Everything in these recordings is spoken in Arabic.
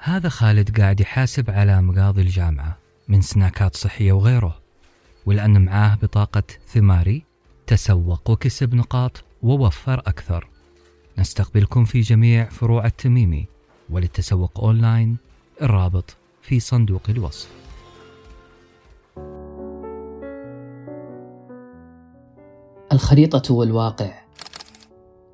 هذا خالد قاعد يحاسب على مقاضي الجامعة من سناكات صحية وغيره ولأن معاه بطاقة ثماري تسوق وكسب نقاط ووفر أكثر. نستقبلكم في جميع فروع التميمي وللتسوق أونلاين الرابط في صندوق الوصف. الخريطة والواقع.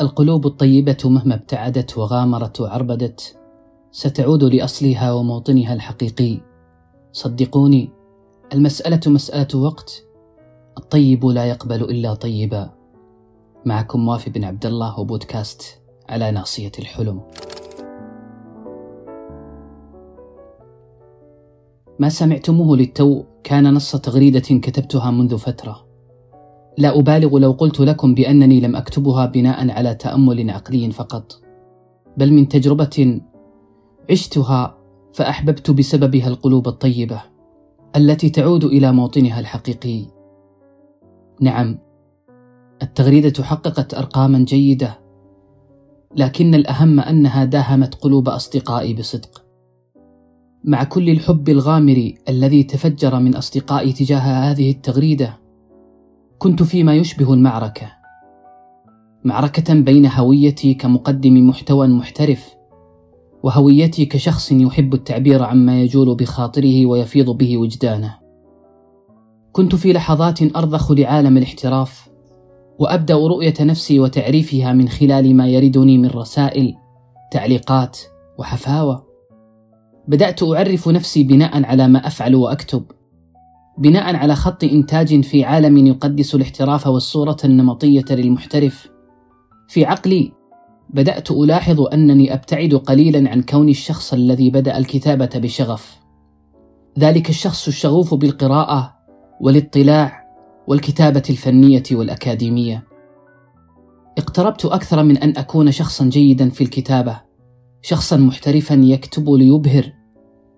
القلوب الطيبة مهما ابتعدت وغامرت وعربدت ستعود لأصلها وموطنها الحقيقي. صدقوني المسألة مسألة وقت الطيب لا يقبل إلا طيبا. معكم وافي بن عبد الله وبودكاست على ناصية الحلم. ما سمعتموه للتو كان نص تغريدة كتبتها منذ فترة. لا أبالغ لو قلت لكم بأنني لم أكتبها بناء على تأمل عقلي فقط بل من تجربة عشتها فأحببت بسببها القلوب الطيبة التي تعود إلى موطنها الحقيقي. نعم التغريدة حققت أرقاما جيدة لكن الأهم أنها داهمت قلوب أصدقائي بصدق. مع كل الحب الغامر الذي تفجر من أصدقائي تجاه هذه التغريدة كنت فيما يشبه المعركة معركة بين هويتي كمقدم محتوى محترف وهويتي كشخص يحب التعبير عما يجول بخاطره ويفيض به وجدانه. كنت في لحظات أرضخ لعالم الاحتراف وأبدأ رؤية نفسي وتعريفها من خلال ما يردني من رسائل تعليقات وحفاوة. بدأت أعرف نفسي بناء على ما أفعل وأكتب بناء على خط إنتاج في عالم يقدس الاحتراف والصورة النمطية للمحترف. في عقلي بدأت ألاحظ أنني أبتعد قليلا عن كوني الشخص الذي بدأ الكتابة بشغف. ذلك الشخص الشغوف بالقراءة والاطلاع والكتابة الفنية والأكاديمية. اقتربت أكثر من أن أكون شخصا جيدا في الكتابة شخصا محترفا يكتب ليبهر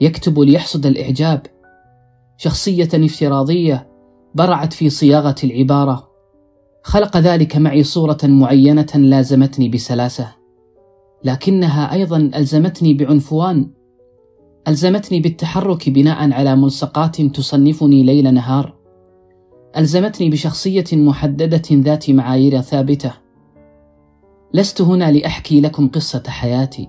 يكتب ليحصد الإعجاب. شخصية افتراضية برعت في صياغة العبارة. خلق ذلك معي صورة معينة لازمتني بسلاسة، لكنها أيضا ألزمتني بعنفوان، ألزمتني بالتحرك بناء على ملصقات تصنفني ليل نهار، ألزمتني بشخصية محددة ذات معايير ثابتة. لست هنا لأحكي لكم قصة حياتي،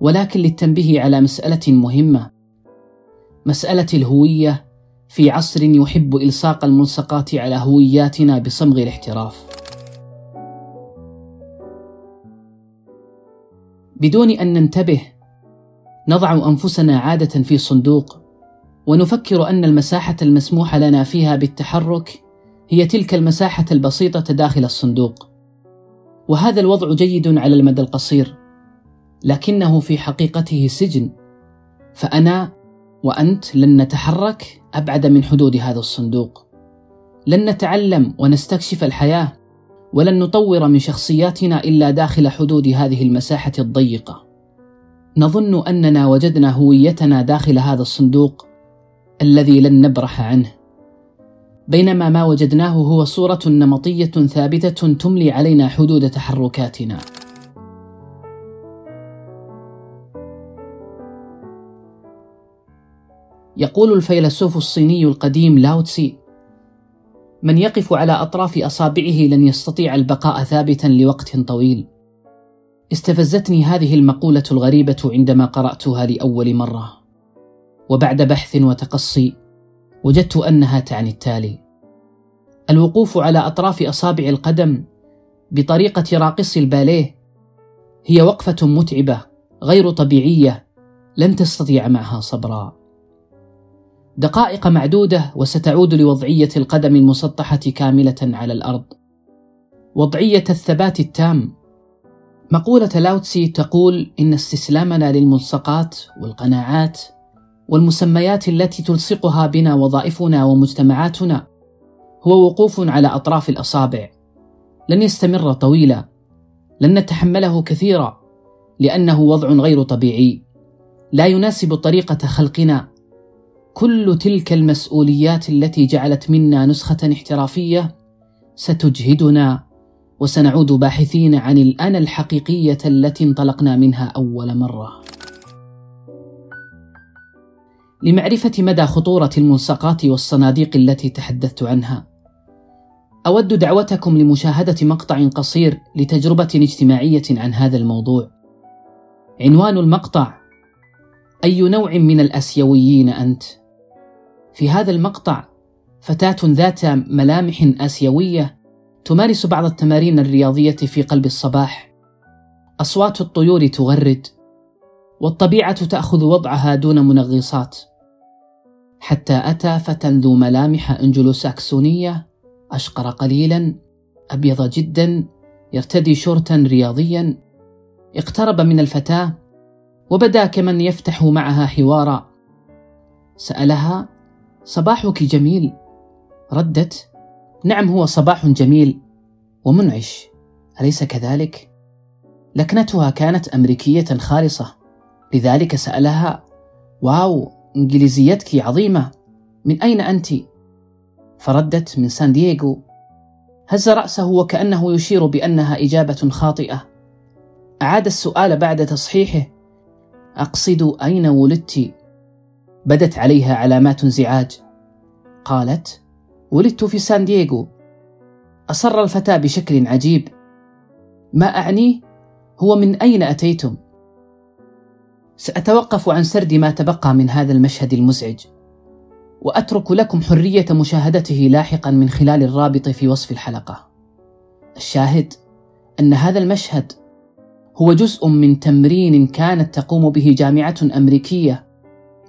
ولكن للتنبيه على مسألة مهمة، مسألة الهوية في عصر يحب إلصاق الملصقات على هوياتنا بصمغ الاحتراف. بدون أن ننتبه نضع أنفسنا عادة في صندوق ونفكر أن المساحة المسموح لنا فيها بالتحرك هي تلك المساحة البسيطة داخل الصندوق. وهذا الوضع جيد على المدى القصير، لكنه في حقيقته سجن، فأنا وأنت لن نتحرك أبعد من حدود هذا الصندوق. لن نتعلم ونستكشف الحياة ولن نطور من شخصياتنا إلا داخل حدود هذه المساحة الضيقة. نظن أننا وجدنا هويتنا داخل هذا الصندوق الذي لن نبرح عنه. بينما ما وجدناه هو صورة نمطية ثابتة تملي علينا حدود تحركاتنا. يقول الفيلسوف الصيني القديم لاوتسي من يقف على أطراف أصابعه لن يستطيع البقاء ثابتا لوقت طويل. استفزتني هذه المقولة الغريبة عندما قرأتها لأول مرة. وبعد بحث وتقصي وجدت أنها تعني التالي. الوقوف على أطراف أصابع القدم بطريقة راقص الباليه هي وقفة متعبة غير طبيعية لن تستطيع معها صبرا. دقائق معدودة وستعود لوضعية القدم المسطحة كاملة على الأرض. وضعية الثبات التام. مقولة لاوتسي تقول إن استسلامنا للملصقات والقناعات والمسميات التي تلصقها بنا وظائفنا ومجتمعاتنا هو وقوف على أطراف الأصابع. لن يستمر طويلا. لن نتحمله كثيرا لأنه وضع غير طبيعي. لا يناسب طريقة خلقنا كل تلك المسؤوليات التي جعلت منا نسخة احترافية ستجهدنا وسنعود باحثين عن الأنا الحقيقية التي انطلقنا منها أول مرة. لمعرفة مدى خطورة الملصقات والصناديق التي تحدثت عنها. أود دعوتكم لمشاهدة مقطع قصير لتجربة اجتماعية عن هذا الموضوع. عنوان المقطع: أي نوع من الآسيويين أنت؟ في هذا المقطع فتاة ذات ملامح آسيوية تمارس بعض التمارين الرياضية في قلب الصباح. أصوات الطيور تغرد، والطبيعة تأخذ وضعها دون منغصات. حتى أتى فتى ذو ملامح أنجلو ساكسونية أشقر قليلا أبيض جدا يرتدي شورتا رياضيا اقترب من الفتاة وبدأ كمن يفتح معها حوارا سألها صباحك جميل. ردت. نعم هو صباح جميل ومنعش. أليس كذلك؟ لكنتها كانت أمريكية خالصة. لذلك سألها. واو إنجليزيتك عظيمة. من أين أنت؟ فردت من سان دييغو. هز رأسه وكأنه يشير بأنها إجابة خاطئة. أعاد السؤال بعد تصحيحه. أقصد أين ولدت؟ بدت عليها علامات انزعاج. قالت ولدت في سان دييغو. أصر الفتى بشكل عجيب. ما أعنيه هو من أين أتيتم؟ سأتوقف عن سرد ما تبقى من هذا المشهد المزعج. وأترك لكم حرية مشاهدته لاحقا من خلال الرابط في وصف الحلقة. الشاهد أن هذا المشهد هو جزء من تمرين كانت تقوم به جامعة أمريكية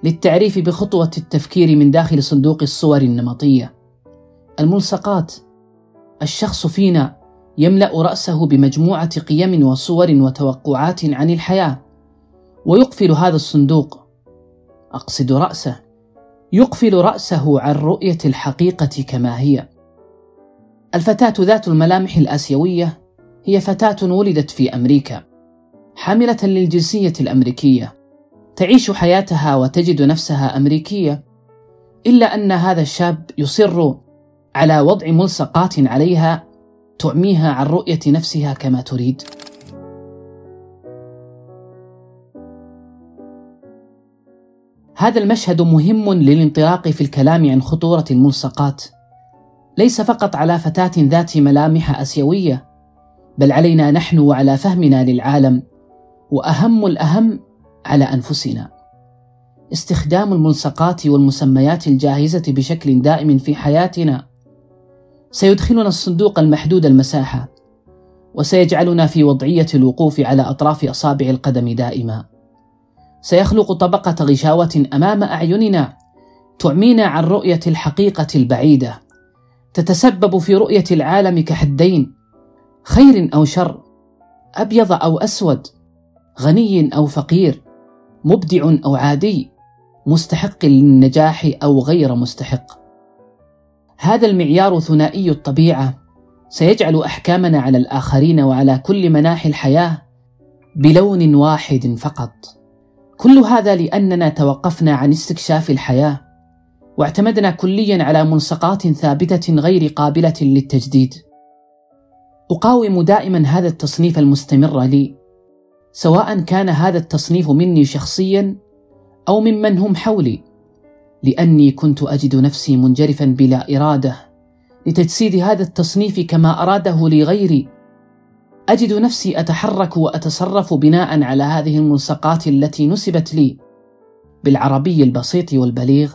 للتعريف بخطوة التفكير من داخل صندوق الصور النمطية. الملصقات. الشخص فينا يملأ رأسه بمجموعة قيم وصور وتوقعات عن الحياة ويقفل هذا الصندوق. أقصد رأسه. يقفل رأسه عن رؤية الحقيقة كما هي. الفتاة ذات الملامح الآسيوية هي فتاة ولدت في أمريكا حاملة للجنسية الأمريكية. تعيش حياتها وتجد نفسها أمريكية إلا أن هذا الشاب يصر على وضع ملصقات عليها تعميها عن رؤية نفسها كما تريد. هذا المشهد مهم للانطلاق في الكلام عن خطورة الملصقات. ليس فقط على فتاة ذات ملامح آسيوية بل علينا نحن وعلى فهمنا للعالم وأهم الأهم على أنفسنا. استخدام الملصقات والمسميات الجاهزة بشكل دائم في حياتنا. سيدخلنا الصندوق المحدود المساحة وسيجعلنا في وضعية الوقوف على أطراف أصابع القدم دائما. سيخلق طبقة غشاوة أمام أعيننا تعمينا عن رؤية الحقيقة البعيدة. تتسبب في رؤية العالم كحدين خير أو شر أبيض أو أسود غني أو فقير. مبدع أو عادي مستحق للنجاح أو غير مستحق. هذا المعيار ثنائي الطبيعة. سيجعل أحكامنا على الآخرين وعلى كل مناحي الحياة بلون واحد فقط. كل هذا لأننا توقفنا عن استكشاف الحياة واعتمدنا كليا على ملصقات ثابتة غير قابلة للتجديد. أقاوم دائما هذا التصنيف المستمر لي. سواء كان هذا التصنيف مني شخصيا أو ممن هم حولي لأني كنت أجد نفسي منجرفا بلا إرادة لتجسيد هذا التصنيف كما أراده لي غيري. أجد نفسي أتحرك وأتصرف بناء على هذه الملصقات التي نسبت لي. بالعربي البسيط والبليغ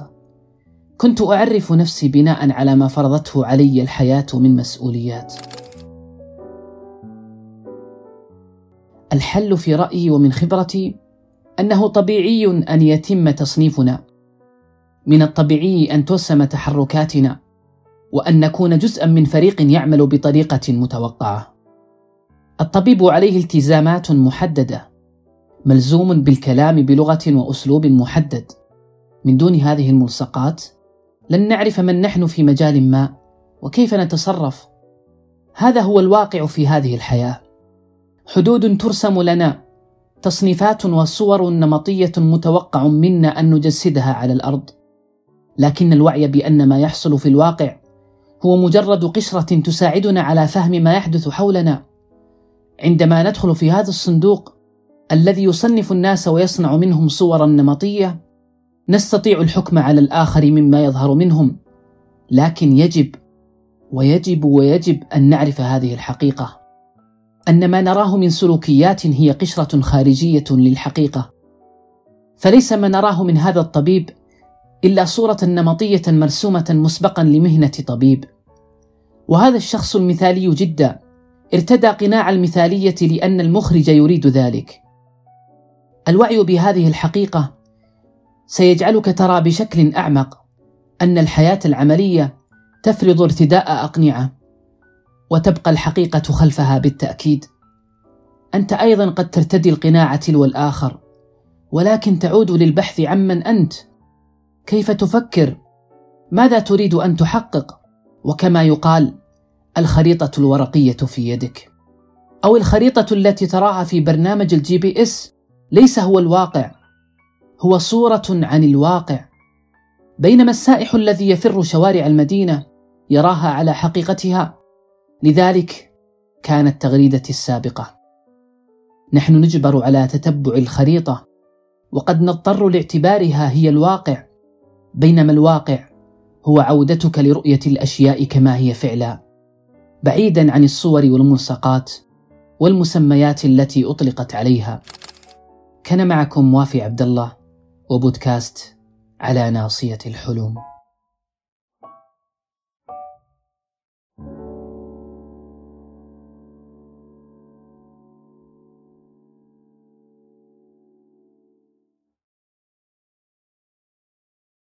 كنت أعرف نفسي بناء على ما فرضته علي الحياة من مسؤوليات. الحل في رأيي ومن خبرتي أنه طبيعي أن يتم تصنيفنا. من الطبيعي أن ترسم تحركاتنا وأن نكون جزءا من فريق يعمل بطريقة متوقعة. الطبيب عليه التزامات محددة ملزوم بالكلام بلغة وأسلوب محدد. من دون هذه الملصقات لن نعرف من نحن في مجال ما وكيف نتصرف. هذا هو الواقع في هذه الحياة. حدود ترسم لنا تصنيفات وصور نمطية متوقع منا أن نجسدها على الأرض. لكن الوعي بأن ما يحصل في الواقع هو مجرد قشرة تساعدنا على فهم ما يحدث حولنا. عندما ندخل في هذا الصندوق الذي يصنف الناس ويصنع منهم صورا نمطية نستطيع الحكم على الآخر مما يظهر منهم. لكن يجب ويجب ويجب أن نعرف هذه الحقيقة. أن ما نراه من سلوكيات هي قشرة خارجية للحقيقة. فليس ما نراه من هذا الطبيب إلا صورة نمطية مرسومة مسبقا لمهنة طبيب. وهذا الشخص المثالي جدا ارتدى قناع المثالية لأن المخرج يريد ذلك. الوعي بهذه الحقيقة سيجعلك ترى بشكل أعمق أن الحياة العملية تفرض ارتداء أقنعة. وتبقى الحقيقة خلفها بالتأكيد. أنت أيضا قد ترتدي القناع تلو الآخر ولكن تعود للبحث عمن أنت. كيف تفكر؟ ماذا تريد أن تحقق؟ وكما يقال الخريطة الورقية في يدك. أو الخريطة التي تراها في برنامج ال GPS ليس هو الواقع هو صورة عن الواقع. بينما السائح الذي يفر شوارع المدينة يراها على حقيقتها. لذلك كانت تغريدتي السابقة. نحن نجبر على تتبع الخريطة وقد نضطر لاعتبارها هي الواقع بينما الواقع هو عودتك لرؤية الأشياء كما هي فعلا. بعيدا عن الصور والملصقات والمسميات التي أطلقت عليها. كان معكم وافي عبد الله وبودكاست على ناصية الحلم